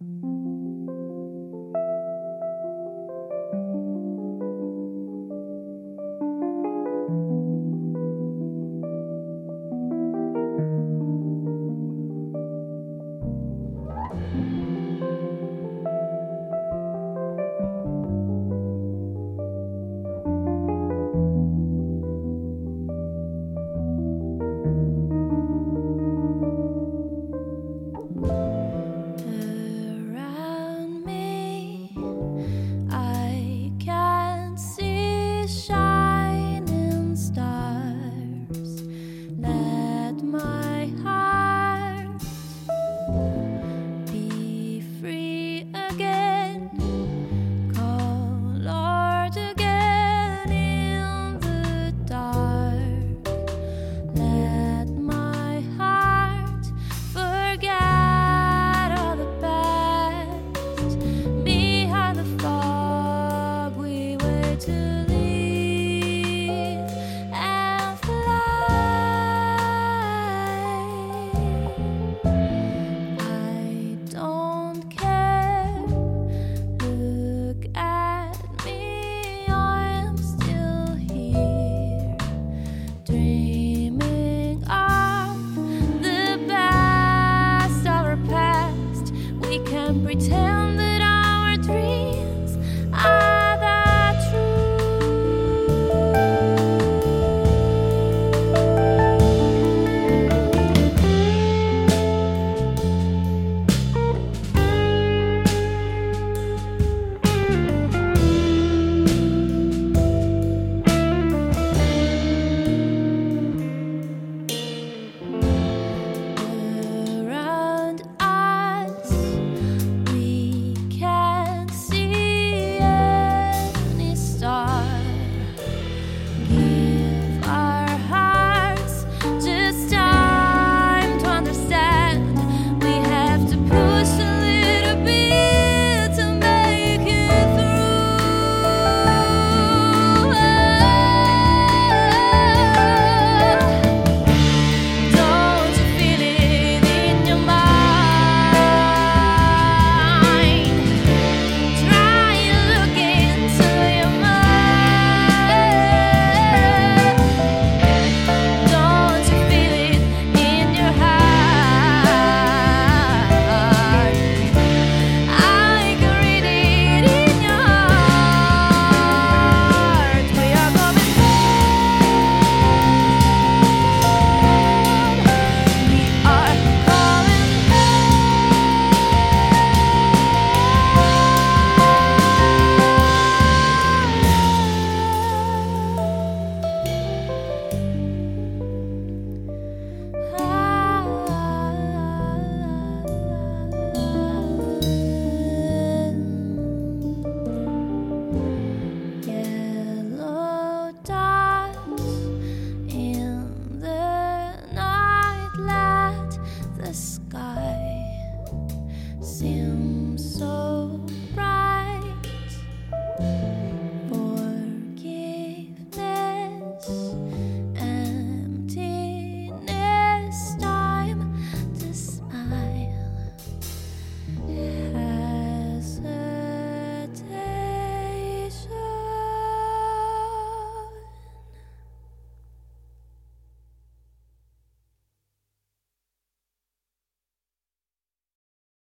Around Can pretend that our dreams let the sky seem so